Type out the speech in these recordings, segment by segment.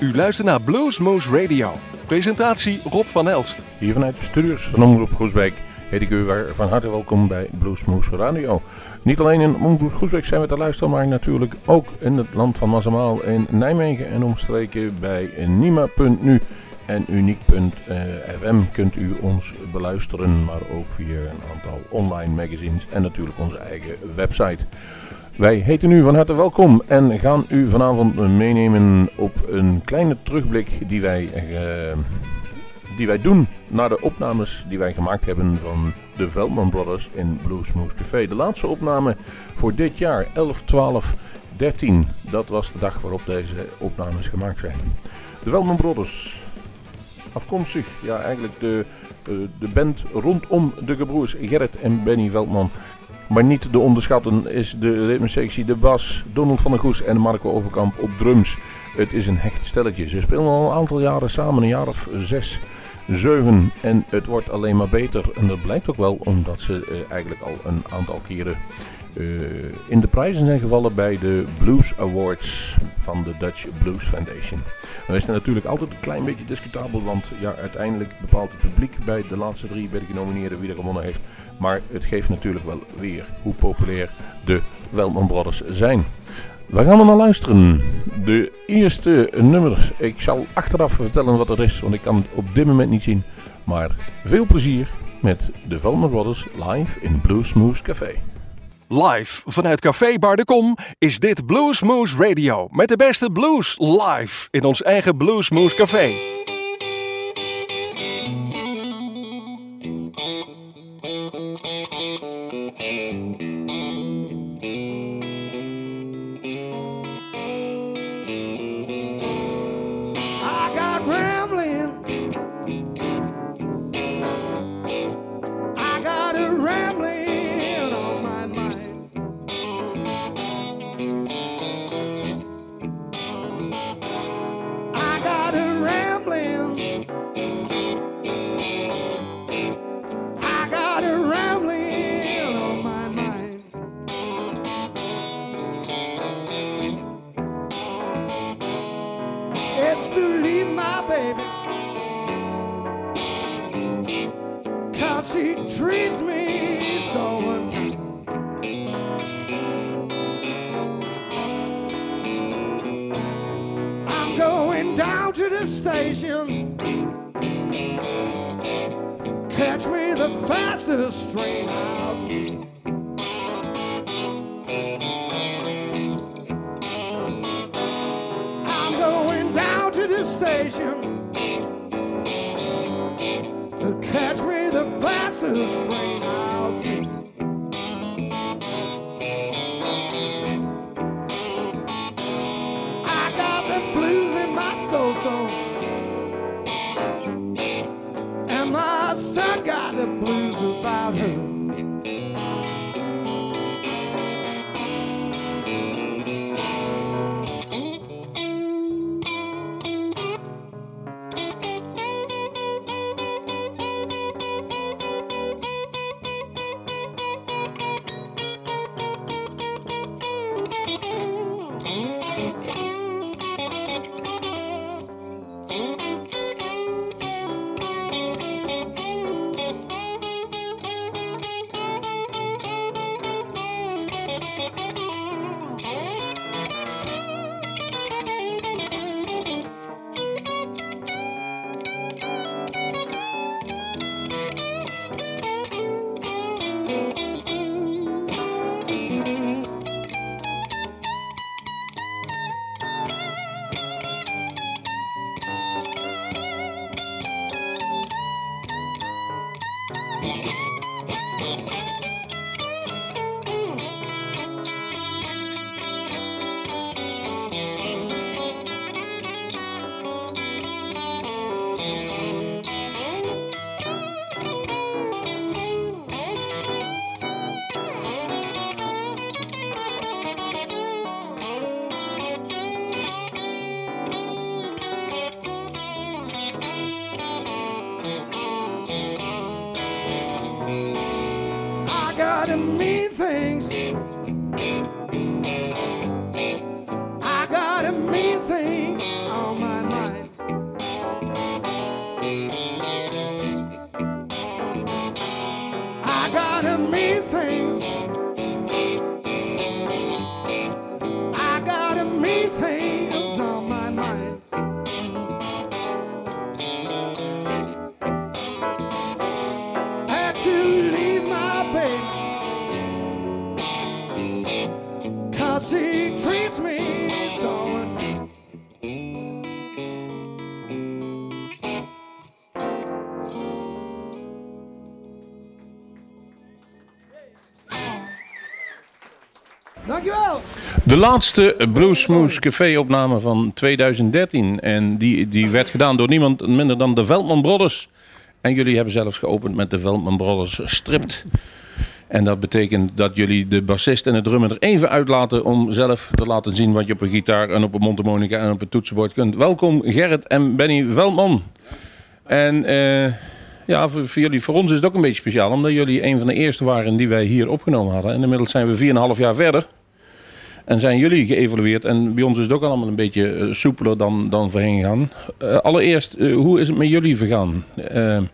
U luistert naar Bluesmoose Radio. Presentatie Rob van Elst. Hier vanuit de studios van Omroep Groesbeek heet ik u van harte welkom bij Bluesmoose Radio. Niet alleen in Omroep Groesbeek zijn we te luisteren, maar natuurlijk ook in het land van Mazamaal in Nijmegen en omstreken bij Nima.nu en Uniek.fm kunt u ons beluisteren, maar ook via een aantal online magazines en natuurlijk onze eigen website. Wij heten u van harte welkom en gaan u vanavond meenemen op een kleine terugblik die wij, uh, die wij doen naar de opnames die wij gemaakt hebben van de Veldman Brothers in Bluesmoose Café. De laatste opname voor dit jaar, 11, 12, 13. Dat was de dag waarop deze opnames gemaakt zijn. De Veldman Brothers, afkomstig, ja eigenlijk de, de, eh, de band rondom de gebroers Gerrit en Benny Veldman maar niet te onderschatten is de ritmesectie De Bas, Donald van der Goes en Marco Overkamp op drums. Het is een hecht stelletje. Ze spelen al een aantal jaren samen, een jaar of zes, zeven. En het wordt alleen maar beter. En dat blijkt ook wel omdat ze eh, eigenlijk al een aantal keren uh, in de prijzen zijn gevallen bij de Blues Awards van de Dutch Blues Foundation. Dan is het natuurlijk altijd een klein beetje discutabel, want ja, uiteindelijk bepaalt het publiek bij de laatste drie bij de genomineerden wie er gewonnen heeft. Maar het geeft natuurlijk wel weer hoe populair de Welman Brothers zijn. Waar gaan we naar luisteren? De eerste nummer. Ik zal achteraf vertellen wat er is, want ik kan het op dit moment niet zien. Maar veel plezier met de Velman Brothers live in Bluesmoose Café. Live vanuit Café Bar de Kom is dit Bluesmoose Radio. Met de beste blues live in ons eigen Bluesmoose Café. De laatste Bluesmoose Café opname van 2013. En die, die werd gedaan door niemand minder dan de Veldman Brothers. En jullie hebben zelfs geopend met de Veldman Brothers Stript. En dat betekent dat jullie de bassist en de drummer er even uitlaten om zelf te laten zien wat je op een gitaar en op een mondharmonica en op een toetsenbord kunt. Welkom Gerrit en Benny Veldman. En eh, ja, voor, voor jullie, voor ons is het ook een beetje speciaal, omdat jullie een van de eerste waren die wij hier opgenomen hadden. En inmiddels zijn we 4,5 jaar verder. En zijn jullie geëvalueerd. En bij ons is het ook allemaal een beetje eh, soepeler dan, dan voorheen gegaan. Eh, allereerst, eh, hoe is het met jullie vergaan? Een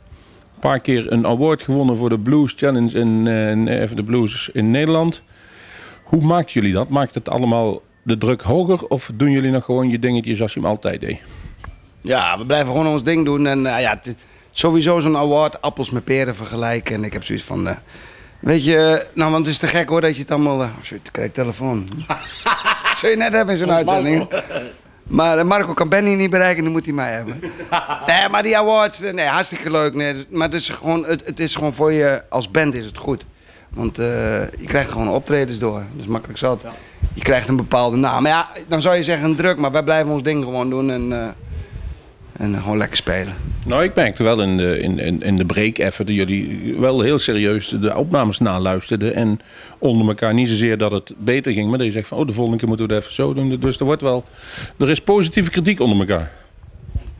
paar keer een award gewonnen voor de Blues Challenge in, in de Blues in Nederland. Hoe maakt jullie dat? Maakt het allemaal de druk hoger? Of doen jullie nog gewoon je dingetjes zoals je hem altijd deed? Ja, we blijven gewoon ons ding doen. En ja, sowieso zo'n award, appels met peren vergelijken. En ik heb zoiets van, weet je, nou want het is te gek hoor dat je het allemaal... Uh, shit, krijg telefoon. Dat zul je net hebben in zo'n uitzending. Maar eh, Marco kan Benny niet bereiken, dan moet hij mij hebben. nee, maar die awards, eh, nee, hartstikke leuk. Nee, maar het is, gewoon, het, het is gewoon voor je, als band is het goed. Want je krijgt gewoon optredens door. Dat is makkelijk zat. Je krijgt een bepaalde naam. Maar ja, dan zou je zeggen druk, maar wij blijven ons ding gewoon doen en, en eh, gewoon lekker spelen. Nou, ik merkte wel in de, in, in, in de break even dat jullie wel heel serieus de opnames naluisterden. En onder elkaar niet zozeer dat het beter ging, maar dat je zegt van oh, de volgende keer moeten we het even zo doen. Dus er wordt wel, er is positieve kritiek onder elkaar.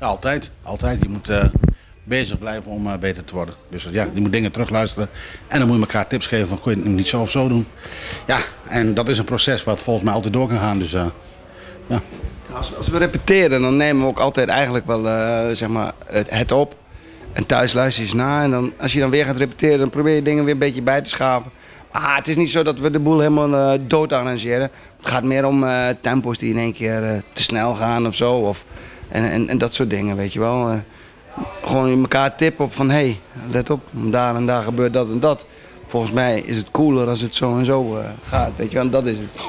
Ja, altijd. Altijd. Je moet eh, bezig blijven om eh, beter te worden. Dus ja, je moet dingen terugluisteren. En dan moet je elkaar tips geven van, kun je het niet zo of zo doen. Ja, en dat is een proces wat volgens mij altijd door kan gaan. Dus eh, ja. Als, we repeteren, dan nemen we ook altijd eigenlijk wel eh, zeg maar het, op. En thuis luister je eens na. En dan, als je dan weer gaat repeteren, dan probeer je dingen weer een beetje bij te schaven. Maar het is niet zo dat we de boel helemaal eh, dood arrangeren. Het gaat meer om eh, tempo's die in één keer te snel gaan of zo. Of, en, en, en dat soort dingen, weet je wel. Gewoon in elkaar tippen op van, hé, hey, let op, daar en daar gebeurt dat en dat. Volgens mij is het cooler als het zo en zo gaat, weet je wel. En dat is het.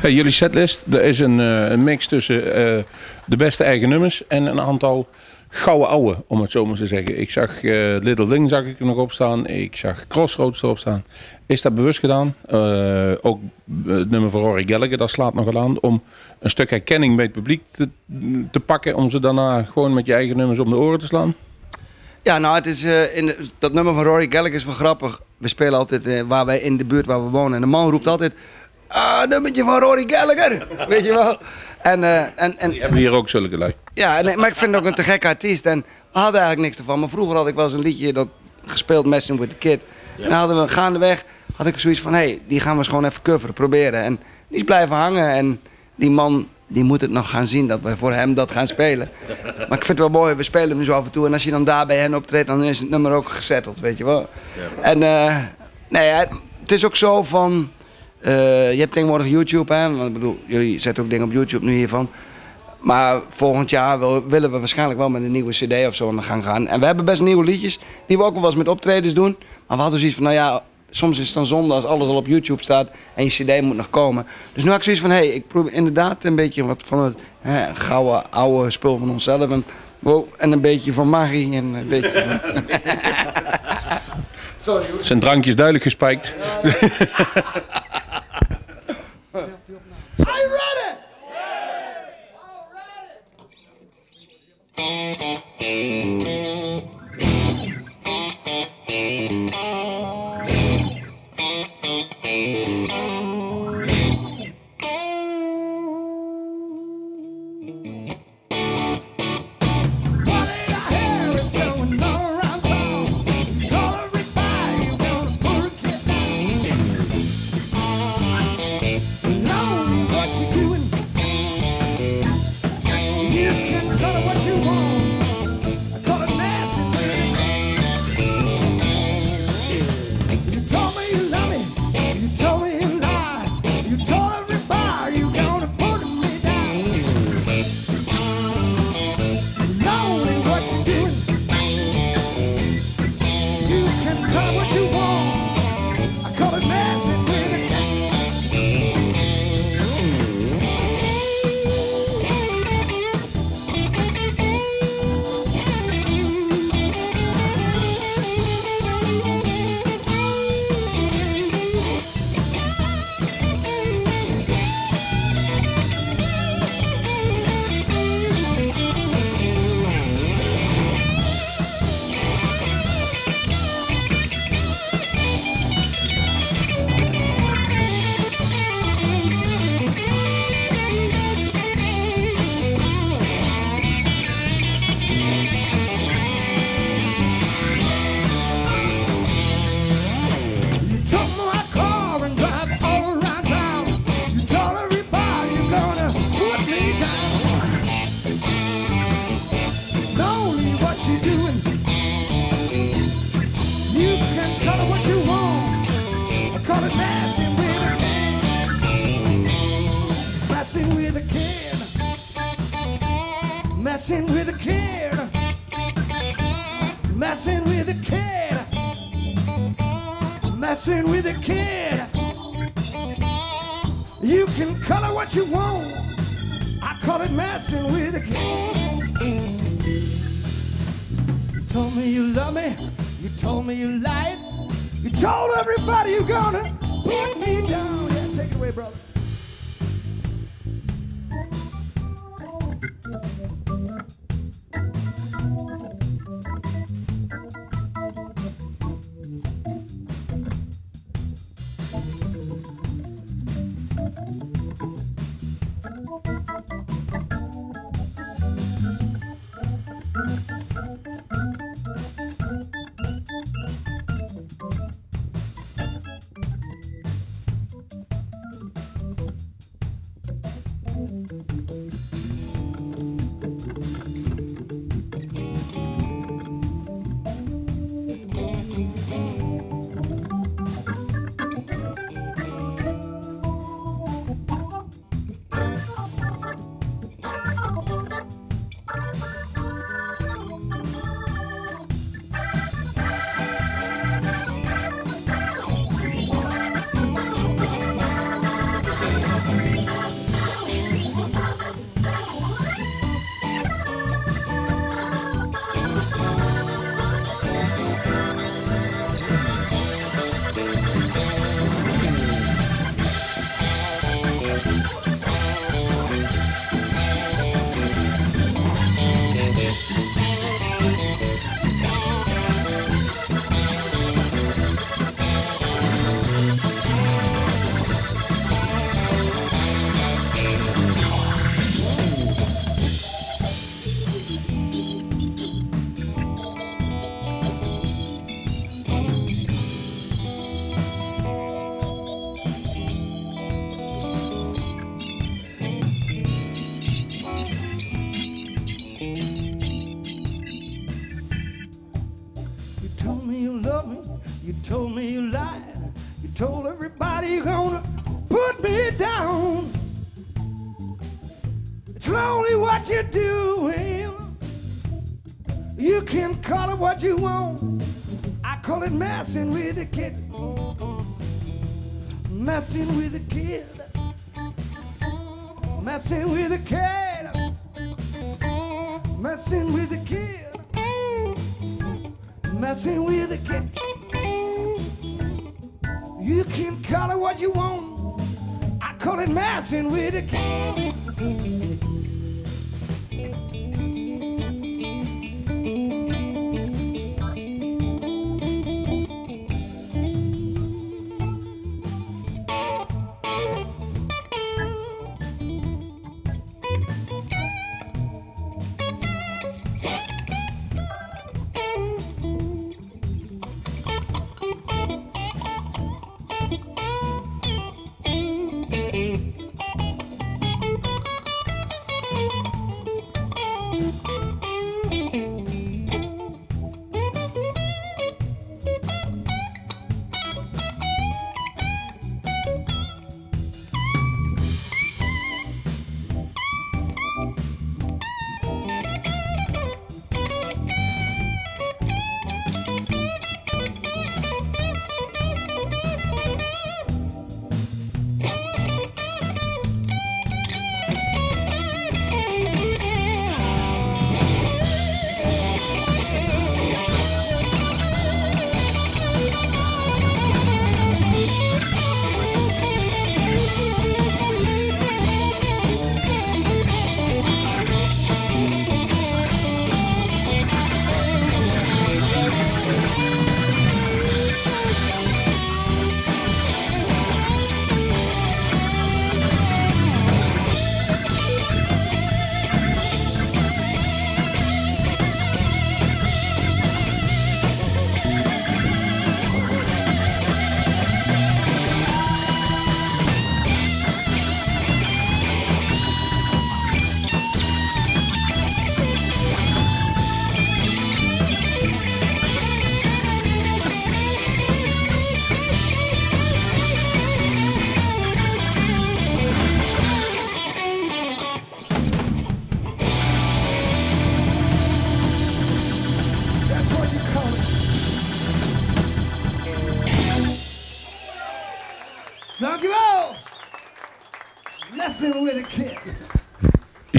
Jullie setlist, er is een, eh, een mix tussen eh, de beste eigen nummers en een aantal gouden ouwe, om het zo maar te zeggen. Ik zag eh, Little Ling zag ik er nog op staan, ik zag Crossroads erop staan. Is dat bewust gedaan? Ook het nummer van Rory Gallagher, dat slaat nog aan, om een stuk herkenning bij het publiek te, te pakken, om ze daarna gewoon met je eigen nummers om de oren te slaan? Ja, nou, het is, in dat nummer van Rory Gallagher is wel grappig. We spelen altijd waar wij in de buurt waar we wonen. En de man roept altijd, ah, nummertje van Rory Gallagher. Weet je wel? En, eh, en, en, Die hebben hier ook zulke lui. ja, nee, maar ik vind het ook een te gekke artiest. En we hadden eigenlijk niks ervan. Maar vroeger had ik wel eens een liedje dat gespeeld, Messing with the Kid. En dan hadden we gaandeweg, had ik zoiets van, hé, hey, die gaan we eens gewoon even coveren, proberen. En die is blijven hangen. En die man, die moet het nog gaan zien dat we voor hem dat gaan spelen. Maar ik vind het wel mooi, we spelen hem nu zo af en toe. En als je dan daar bij hen optreedt, dan is het nummer ook gezetteld, weet je wel. En eh, nee, het is ook zo van... eh, je hebt tegenwoordig YouTube, hè? Want ik bedoel, jullie zetten ook dingen op YouTube nu hiervan. Maar volgend jaar wil- willen we waarschijnlijk wel met een nieuwe CD of zo aan de gang gaan. En we hebben best nieuwe liedjes, die we ook wel eens met optredens doen. Maar we hadden zoiets van, nou ja, soms is het dan zonde als alles al op YouTube staat en je CD moet nog komen. Dus nu had ik zoiets van, hé, hey, ik probeer inderdaad een beetje wat van het hè, gouden, oude spul van onszelf. En, wow, en een beetje van magie en een beetje van... Zijn drankjes duidelijk gespijkt. I read it. Messing with a kid. Messing with a kid messing with a kid. You can it what you want. I call it messing with a kid. You told me you love me. You told me you lied. You told everybody you're gonna put me down. Yeah, take it away, brother. Messing with a kid. Messing with a kid. Messing with a kid. Messing with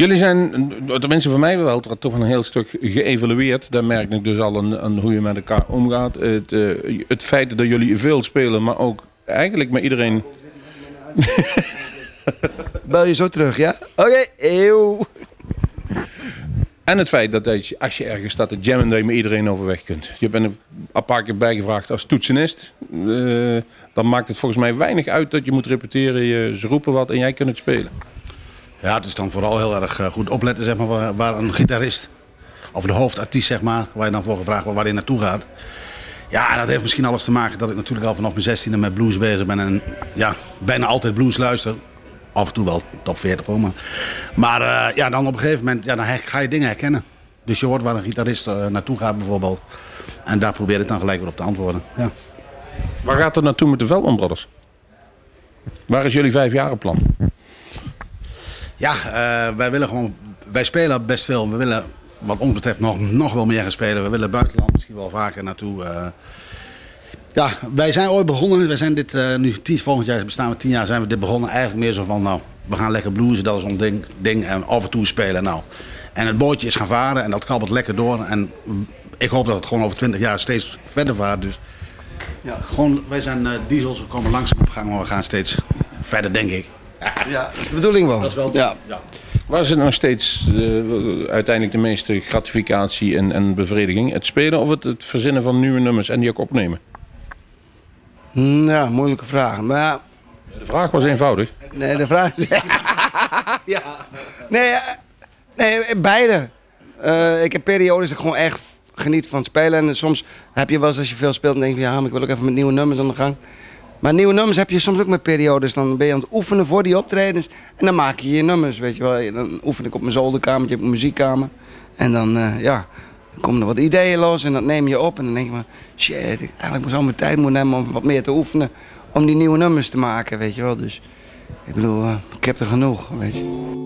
Jullie zijn, tenminste voor mij wel, toch een heel stuk geëvalueerd. Daar merk ik dus al aan, aan hoe je met elkaar omgaat. Het, eh, het feit dat jullie veel spelen, maar ook eigenlijk met iedereen... Bel je zo terug, ja? Oké, eeuw. En het feit dat als je, als je ergens staat te jammen, dat je met iedereen overweg kunt. Je bent een paar keer bijgevraagd als toetsenist. Eh, dan maakt het volgens mij weinig uit dat je moet repeteren. Je, ze roepen wat en jij kunt het spelen. Ja, het is dan vooral heel erg eh, goed opletten zeg maar, waar, een gitarist, of de hoofdartiest zeg maar, waar je dan voor gevraagd wordt waar hij naartoe gaat. Ja, dat heeft misschien alles te maken dat ik natuurlijk al vanaf mijn 16e met blues bezig ben en ja, bijna altijd blues luister. Af en toe wel top 40 voor me. Maar eh, ja, dan op een gegeven moment ja, dan ga je dingen herkennen. Dus je hoort waar een gitarist eh, naartoe gaat bijvoorbeeld. En daar probeer ik dan gelijk weer op te antwoorden. Ja. Waar gaat het naartoe met de Veldman Brothers? Waar is jullie vijfjarenplan? Ja, eh, wij willen gewoon, wij spelen best veel. We willen wat ons betreft nog, nog wel meer gaan spelen. We willen buitenland misschien wel vaker naartoe. eh. ja, wij zijn ooit begonnen. Wij zijn dit eh, nu tien, volgend jaar bestaan we tien jaar zijn we dit begonnen. Eigenlijk meer zo van, nou, we gaan lekker bluesen, dat is ons ding, ding en af en toe spelen. Nou. En het bootje is gaan varen en dat kabbelt lekker door. En ik hoop dat het gewoon over twintig jaar steeds verder vaart. Dus ja, gewoon, wij zijn diesels, we komen langzaam op gang, maar we gaan steeds verder, denk ik. Ja, dat is de bedoeling wel. Dat is wel Ja. ja. Waar zit nog steeds eh, uiteindelijk de meeste gratificatie en, en bevrediging? Het spelen of het, het verzinnen van nieuwe nummers en die ook opnemen? Hm, Ja, moeilijke vraag. Maar ja, De vraag was eenvoudig. nee, de vraag is... ja. Nee, eh, nee, beide. Eh, ik heb periodes dat ik gewoon echt geniet van het spelen. En soms heb je wel eens als je veel speelt, dan denk je van ja, maar ik wil ook even met nieuwe nummers aan de gang. Maar nieuwe nummers heb je soms ook met periodes. Dan ben je aan het oefenen voor die optredens. En dan maak je je nummers, weet je wel. Dan oefen ik op mijn zolderkamertje, op mijn muziekkamer. En dan, eh, ja, Dan komen er wat ideeën los en dat neem je op. En dan denk je van, shit, ik eigenlijk zou mijn tijd moeten nemen om wat meer te oefenen. Om die nieuwe nummers te maken, weet je wel. Dus ik bedoel, eh, ik heb er genoeg, weet je.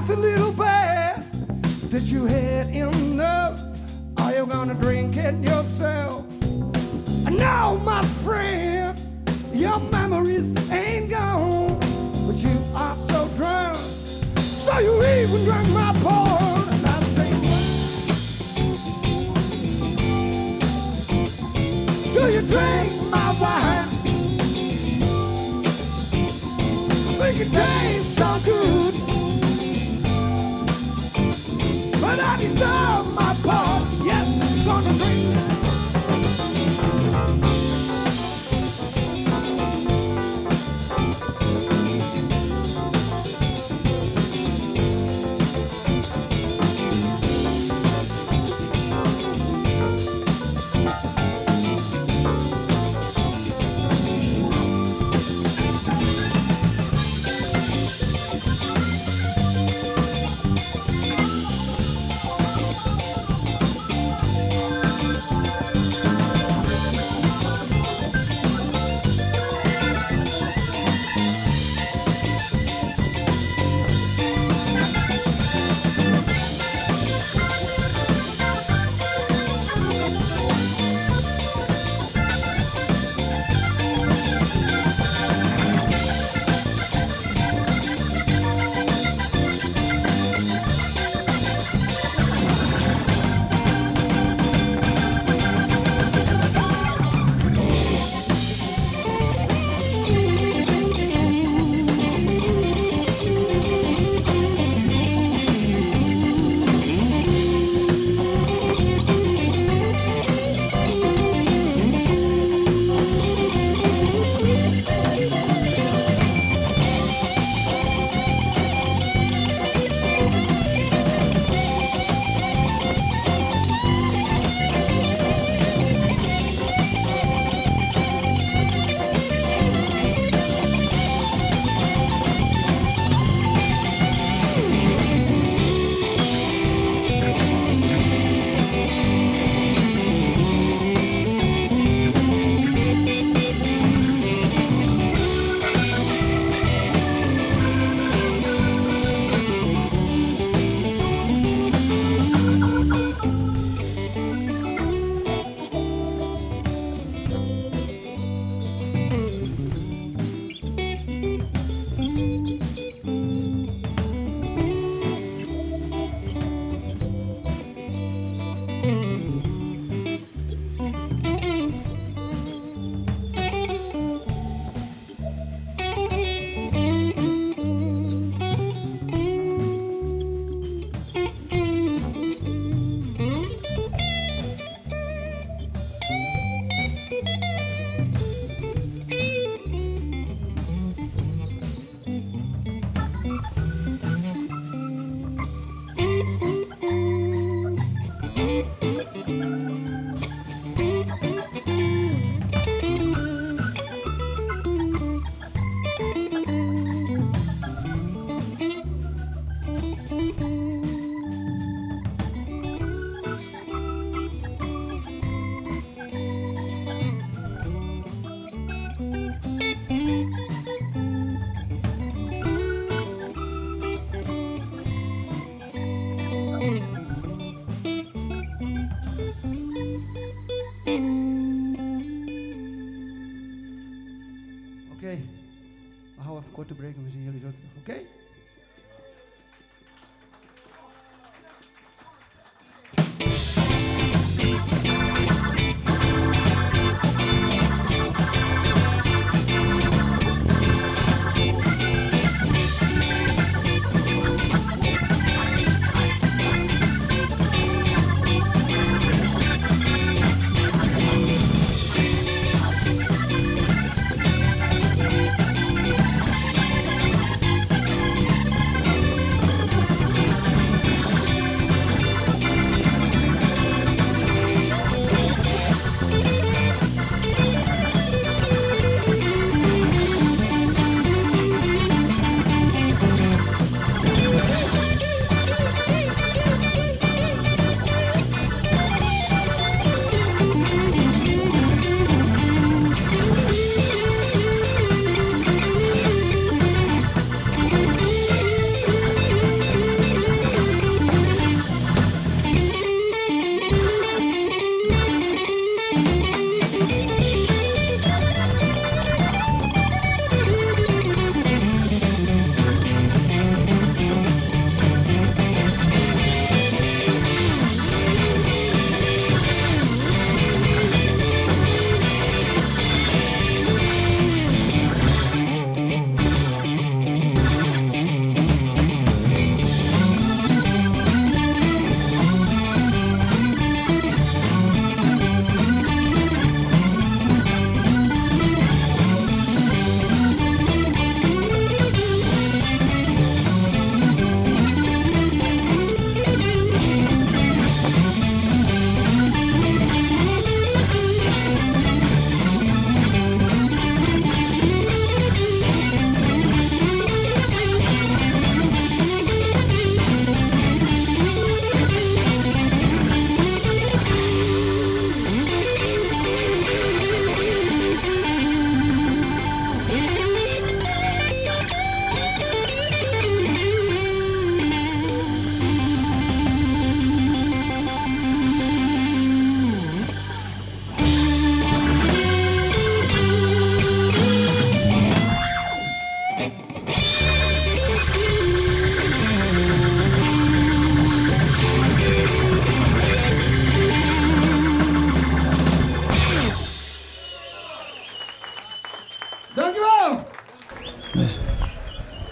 But a little bit. Did you had enough? Are you gonna drink it yourself?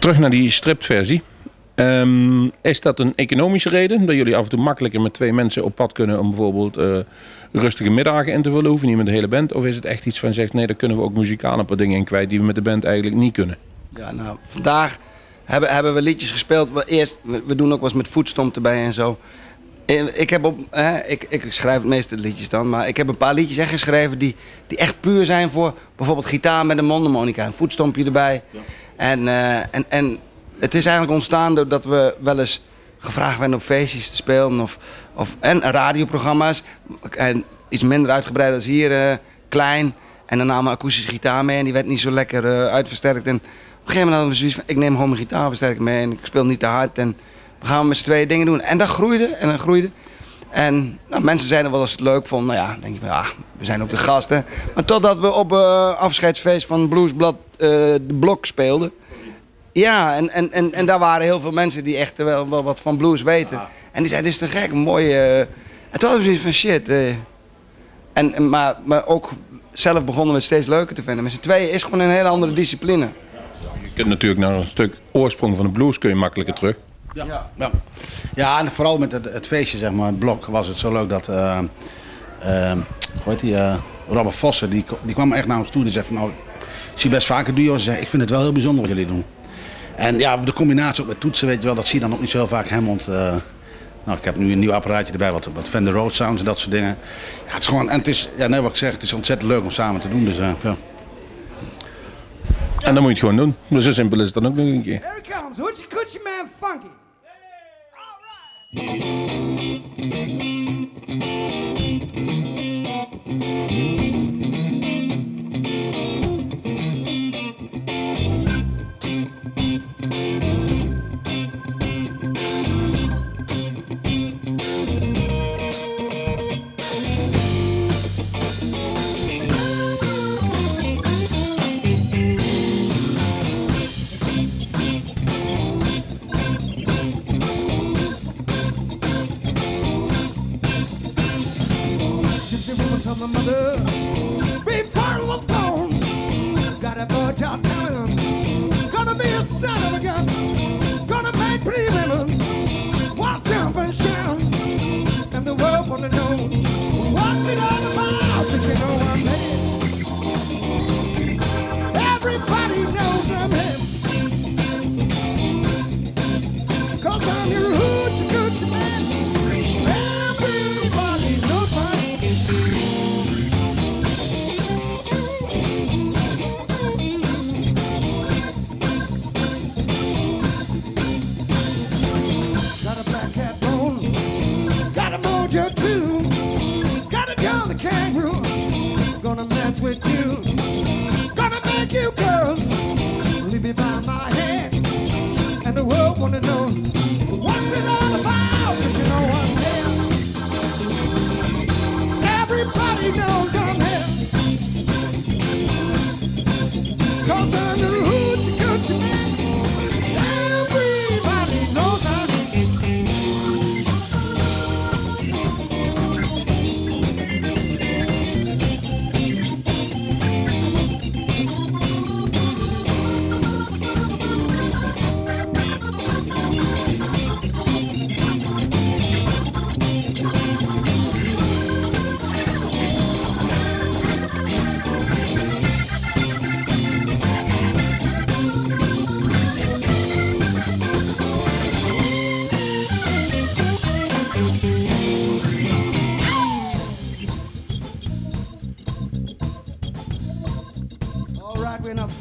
Terug naar die stripversie. Ehm, is dat een economische reden? Dat jullie af en toe makkelijker met twee mensen op pad kunnen om bijvoorbeeld eh, rustige middagen in te vullen, hoeven niet met de hele band? Of is het echt iets van zegt, nee, daar kunnen we ook muzikaal een paar dingen in kwijt die we met de band eigenlijk niet kunnen? Ja, nou, vandaag hebben, hebben we liedjes gespeeld. We, eerst, we, doen ook wel eens met voetstomp erbij en zo. Ik, heb op, hè, ik, ik schrijf het meeste liedjes dan, maar ik heb een paar liedjes echt geschreven die, die echt puur zijn voor bijvoorbeeld gitaar met een mondharmonica, een voetstompje erbij. En, eh, en, en het is eigenlijk ontstaan doordat we wel eens gevraagd werden op feestjes te spelen of, of, en radioprogramma's. En iets minder uitgebreid als hier, eh, klein. En dan namen we akoestische gitaar mee en die werd niet zo lekker eh, uitversterkt. En op een gegeven moment hadden we zoiets van, ik neem gewoon mijn gitaarversterker mee en ik speel niet te hard. En we gaan met z'n tweeën dingen doen. En dat groeide en dat groeide. En nou, mensen zeiden wel als ze het leuk vonden. Nou ja, dan denk je van ja, we zijn ook de gasten. Maar totdat we op eh afscheidsfeest van Bluesblad eh, de blok speelden. Ja, en, en, en, en daar waren heel veel mensen die echt wel, wel wat van blues weten. En die zeiden, dit is te gek, een mooie... eh." En toen hadden we zoiets van shit. eh. En, en- maar, maar ook zelf begonnen we het steeds leuker te vinden. Met z'n tweeën is gewoon een hele andere discipline. Je kunt natuurlijk naar een stuk oorsprong van de blues kun je makkelijker terug. Ja. Ja. ja, en vooral met het, het feestje, zeg maar, het blok, was het zo leuk dat. hoe heet die? eh, Robert Vossen, die, die kwam echt naar ons toe en zei van nou, ik zie best vaker duo's. Zei, ik vind het wel heel bijzonder wat jullie doen. En ja, de combinatie ook met toetsen, weet je wel, dat zie je dan ook niet zo heel vaak Hammond. eh nou, ik heb nu een nieuw apparaatje erbij, wat, wat Fender Road Sounds en dat soort dingen. Ja, het is gewoon, en het is, ja, nee, wat ik zeg, het is ontzettend leuk om samen te doen. Dus ja. En dan moet je het gewoon doen. Dus zo simpel is het dan ook nog een keer. Here it comes, Hoochie Coochie Man Funky. Thank you.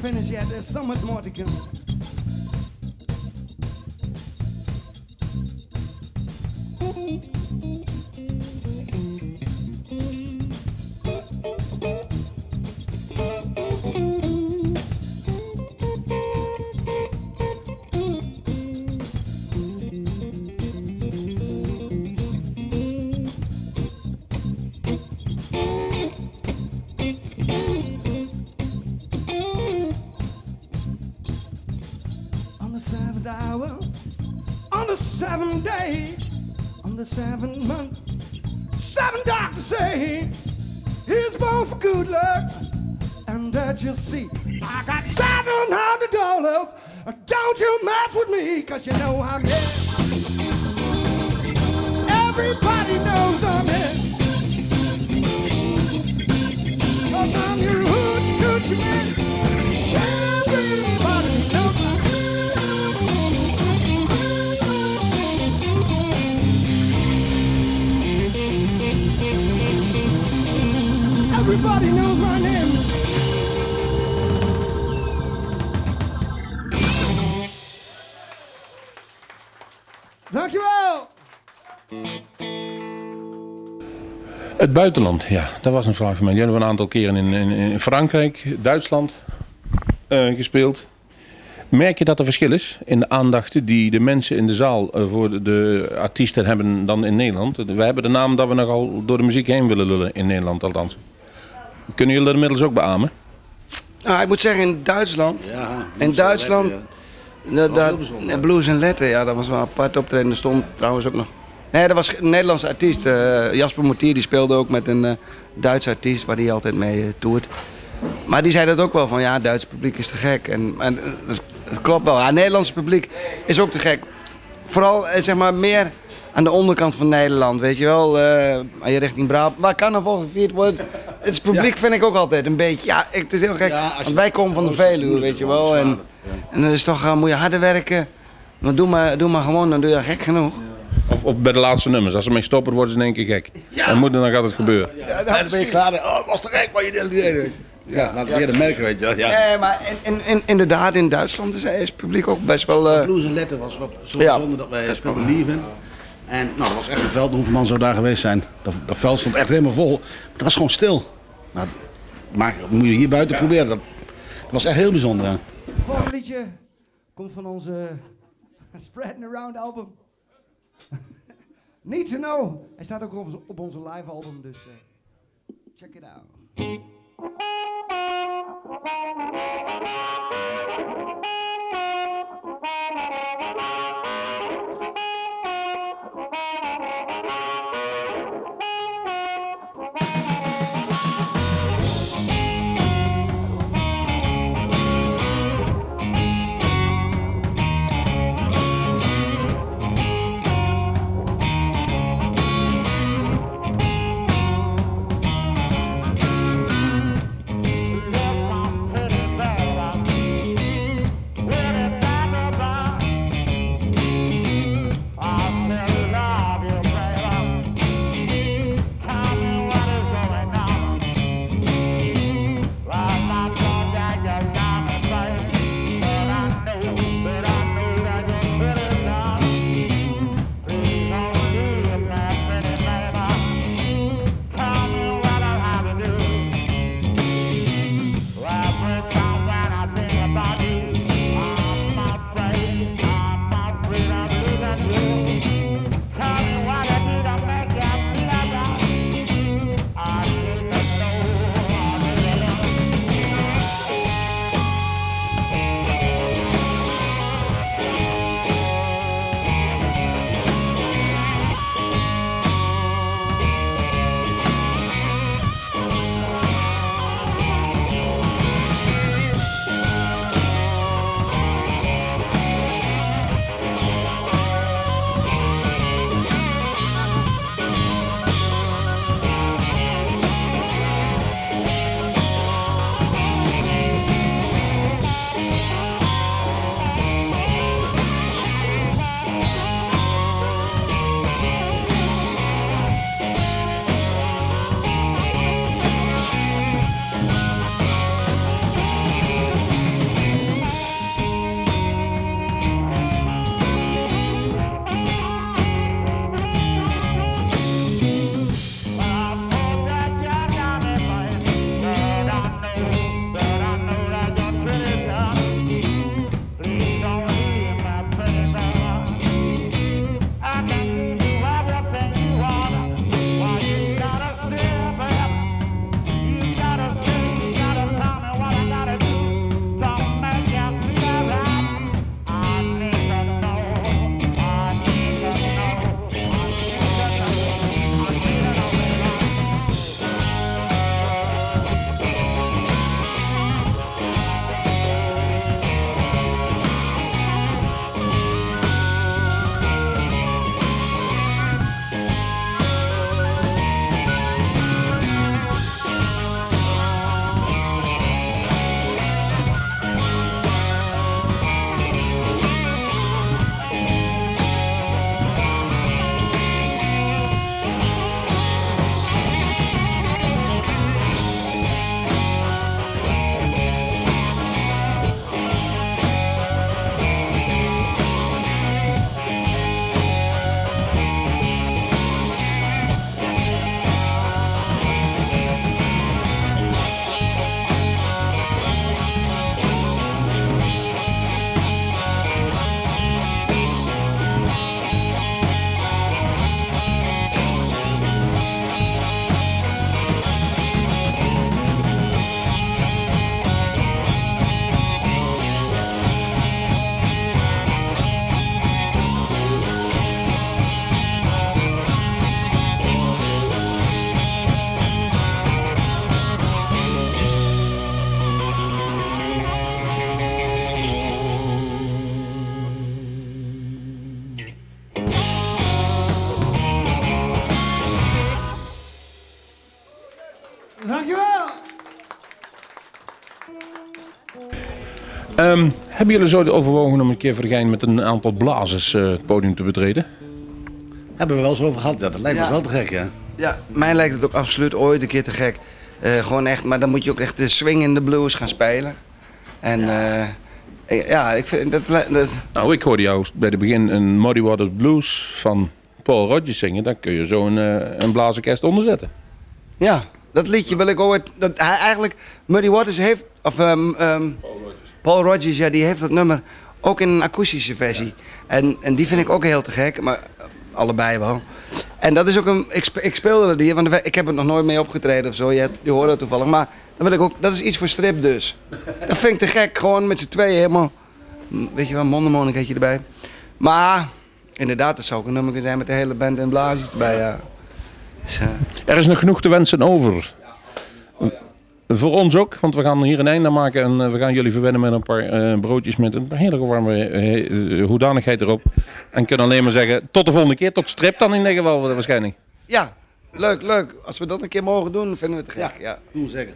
Finished yet. There's so much more to come. On months. Seven doctors say he's born for good luck, and that you see, I got seven hundred dollars. Don't you mess with me, cause you know I'm here. Everybody knows I'm here. Cause I'm your hoochie coochie man. Everybody knows my name. Dankjewel. Het buitenland, ja, dat was een vraag van mij. Die hebben we een aantal keren in, in, Frankrijk, Duitsland eh, gespeeld. Merk je dat er verschil is in de aandacht die de mensen in de zaal eh, voor de, de artiesten hebben dan in Nederland? We hebben de naam dat we nogal door de muziek heen willen lullen in Nederland althans. Kunnen jullie dat inmiddels ook beamen? Nou, ik moet zeggen, in Duitsland. Ja, in Duitsland. Dat Dat, dat, blues en letter, ja, dat was wel apart optreden. Er stond trouwens ook nog. Nee, dat was een Nederlandse artiest. eh, Jasper Mortier die speelde ook met een eh Duitse artiest waar hij altijd mee eh, toert. Maar die zei dat ook wel van ja, het Duitse publiek is te gek. En, en dat, dat klopt wel. Ja, het Nederlandse publiek is ook te gek. Vooral zeg maar meer aan de onderkant van Nederland, weet je wel. eh aan je richting Brabant. Waar carnaval gevierd wordt. Het publiek vind ik ook altijd een beetje. Ja, ik, het is heel gek. Want wij komen van de Veluwe, weet je wel. En, en dan is toch, eh, moet je harder werken. Maar doe maar, doe maar gewoon, dan doe je gek genoeg. Of, of bij de laatste nummers, als ze mee stoppen worden ze in één keer gek. Dan, moet, dan gaat het gebeuren. Ja, dan ben je klaar. Oh, was te gek wat je deed. Ja, laat het eerder merken, weet je wel. Ja. Nee, maar in, in, in, inderdaad, in Duitsland is, is het publiek ook best wel... eh, Blues en letter was wat zo Ja. bijzonder dat wij speelden live in. En nou, dat was echt een veld. Hoeveel man zou daar geweest zijn? Dat, dat veld stond echt helemaal vol. Maar dat was gewoon stil. Nou, maar dat moet je hier buiten proberen. Dat, dat was echt heel bijzonder. hè. Het volgende liedje komt van onze Spreading Around album. Need to Know. Hij staat ook op, onze- op onze live album, dus eh, check it out. thank you. Ehm, hebben jullie zo overwogen om een keer Vergijn met een aantal blazers eh, het podium te betreden? Hebben we wel eens over gehad. Ja, dat lijkt me Ja. wel te gek, ja. Ja, mij lijkt het ook absoluut ooit een keer te gek. Eh, gewoon echt, maar dan moet je ook echt de swing in de blues gaan spelen. En eh, eh, ja, ik vind dat, Nou, ik hoorde jou bij het begin een Muddy Waters Blues van Paul Rodgers zingen. Daar kun je zo een, een blazerkest onder zetten. ja, dat liedje wil ik ooit. Dat, hij eigenlijk, Muddy Waters heeft, of ehm, ehm, Paul Rodgers, ja, die heeft dat nummer ook in een akoestische versie. En, en die vind ik ook heel te gek, maar allebei wel. En dat is ook een, ik, spe- ik speelde dat hier, want ik heb er nog nooit mee opgetreden of zo. Je, je hoorde dat toevallig, maar dan wil ik ook, dat is iets voor strip dus. Dat vind ik te gek, gewoon met z'n tweeën helemaal, weet je wel, mondemonikeetje erbij. Maar inderdaad, dat zou ook een nummer kunnen zijn met de hele band en blazers erbij, ja. Dus, eh, Er is nog genoeg te wensen over. Voor ons ook, want we gaan hier een einde aan maken en eh, we gaan jullie verwennen met een paar eh, broodjes met een heerlijke warme eh, hoedanigheid erop. En kunnen alleen maar zeggen, tot de volgende keer, tot strip dan in ieder geval waarschijnlijk. ja, leuk, leuk. Als we dat een keer mogen doen, vinden we het gek, ja. Doen we zeker.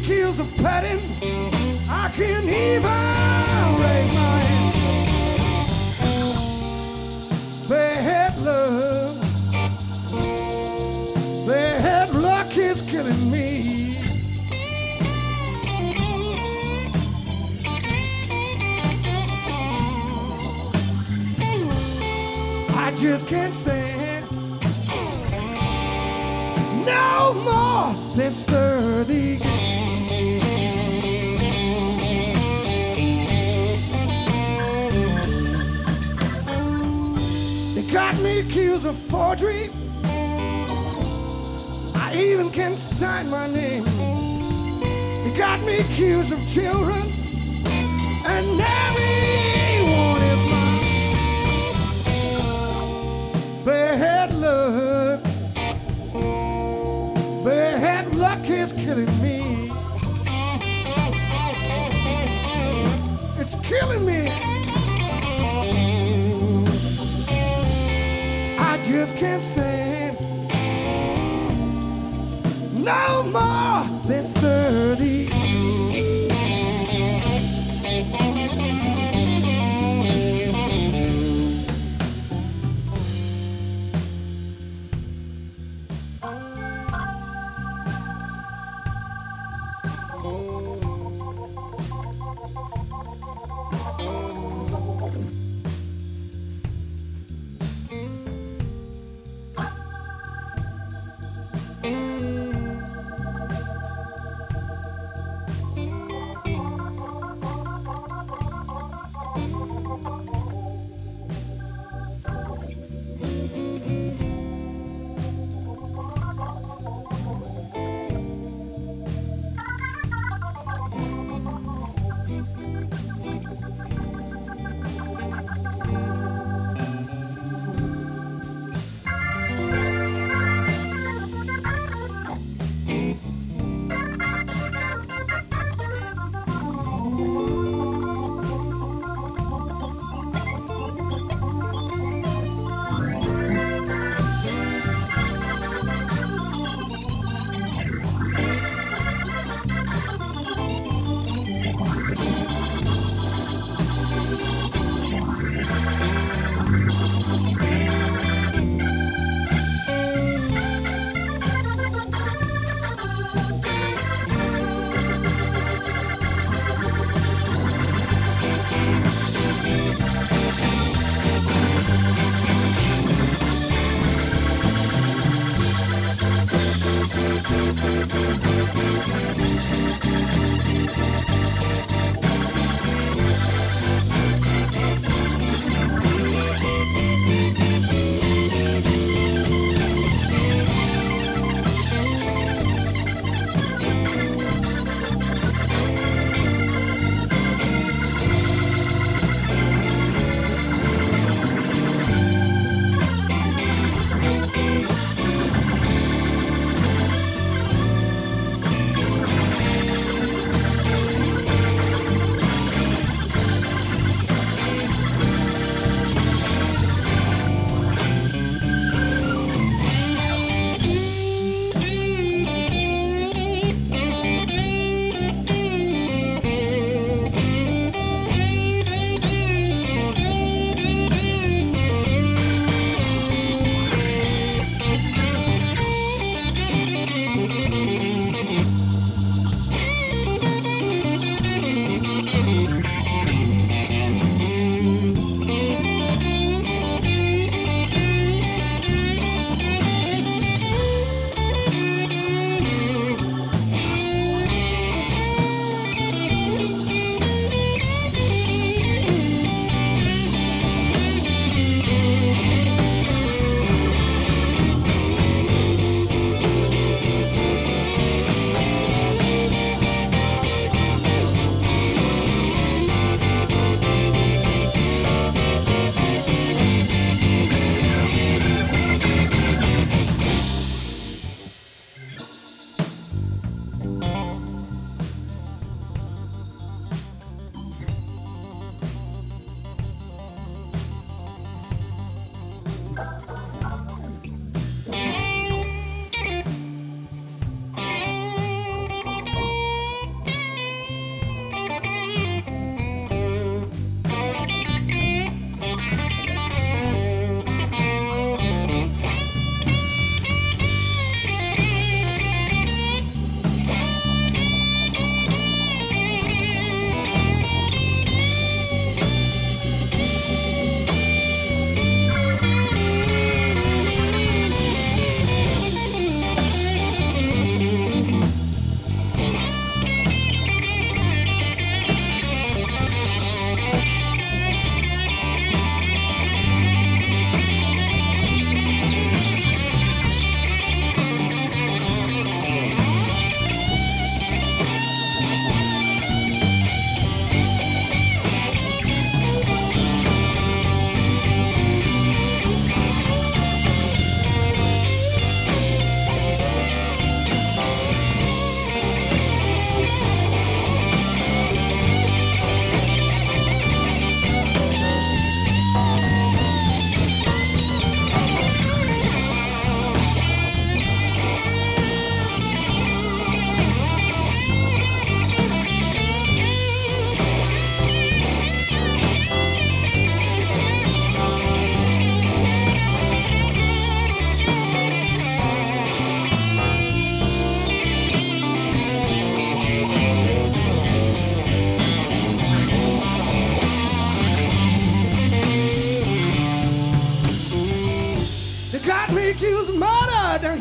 Got me accused of petting. Me. I just can't stand no more this 30. Música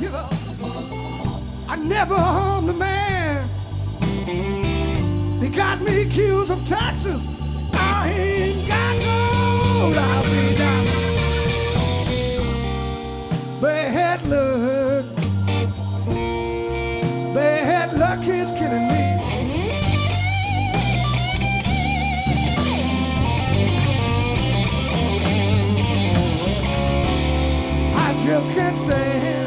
I never harmed a man. They got me accused of taxes. I ain't got no be down. Bad luck. Bad luck is killing me. I just can't stand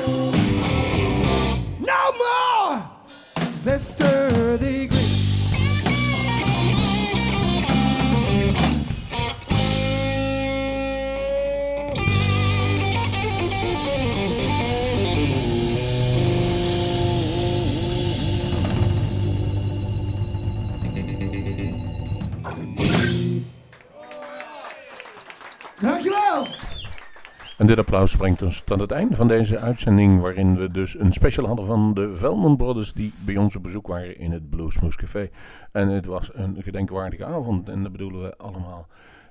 En dit applaus brengt ons tot het einde van deze uitzending, waarin we dus een special hadden van de Velman Brothers, die bij ons op bezoek waren in het Bluesmoose Café. En het was een gedenkwaardige avond, en dat bedoelen we allemaal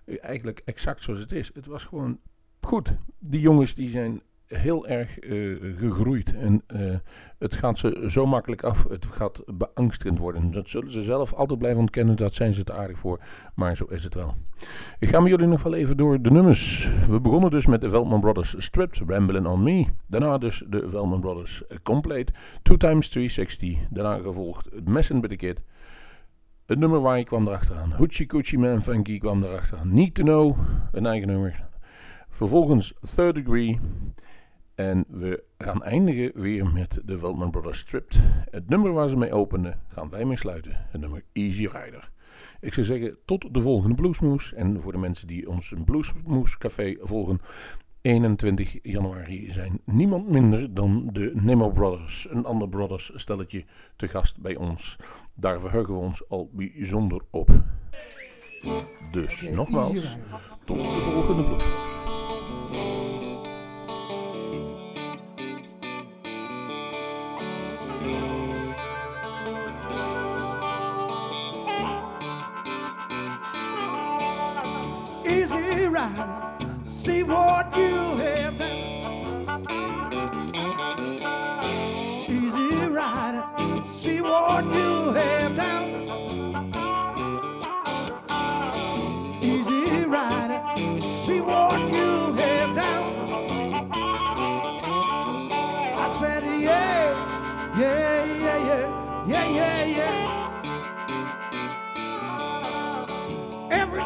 eigenlijk exact zoals het is. Het was gewoon goed. Die jongens die zijn heel erg eh, gegroeid en eh, het gaat ze zo makkelijk af. Het gaat beangstigend worden. Dat zullen ze zelf altijd blijven ontkennen, dat zijn ze te aardig voor, maar zo is het wel. Ik ga met jullie nog wel even door de nummers. We begonnen dus met de Veldman Brothers Stripped, Ramblin' On Me. Daarna dus de Veldman Brothers Complete, 2 times 360. Daarna gevolgd Messen by the Kid. Het nummer waar ik kwam erachteraan. Hoochie Coochie Man Funky kwam erachteraan. Need to Know, een eigen nummer. Vervolgens Third Degree. En we gaan eindigen weer met de Veldman Brothers Stripped. Het nummer waar ze mee openen, gaan wij mee sluiten. Het nummer Easy Rider. Ik zou zeggen, tot de volgende Bluesmoes. En voor de mensen die ons een Bluesmoes Café volgen, 21 januari zijn niemand minder dan de Nemo Brothers, een ander Brothers stelletje, te gast bij ons. Daar verheugen we ons al bijzonder op. Dus nogmaals, tot de volgende Bluesmoes.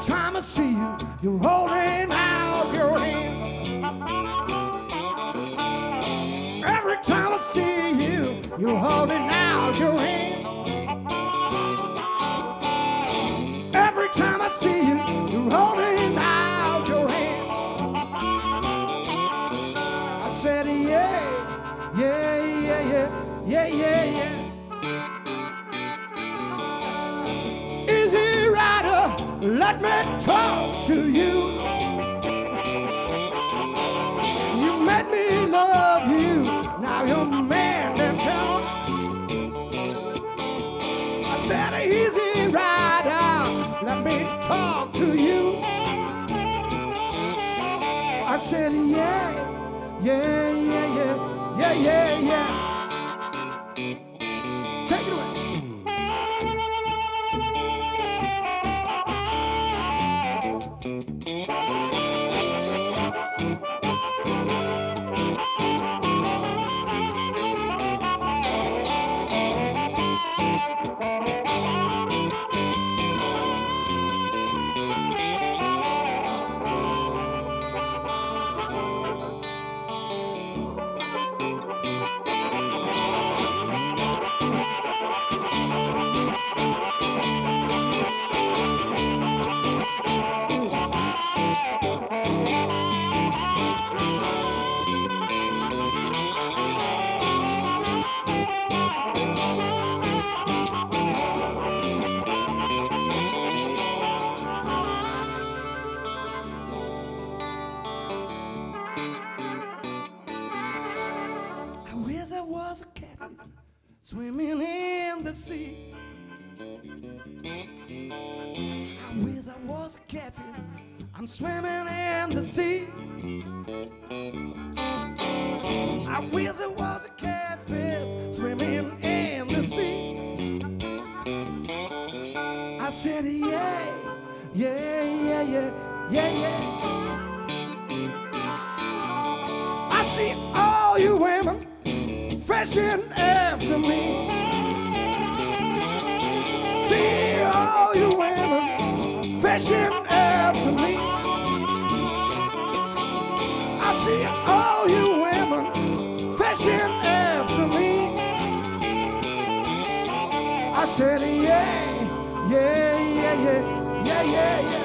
Time I see you, you're holding out your hand. Every time I see you, you're holding out your hand. Let me talk to you. You made me love you, now you're man and town. I said, easy rider, let me talk to you. I said, yeah, yeah, yeah, yeah, yeah, yeah. I'm swimming see all you women fishing after me. I said, yeah, yeah, yeah, yeah, yeah, yeah. yeah.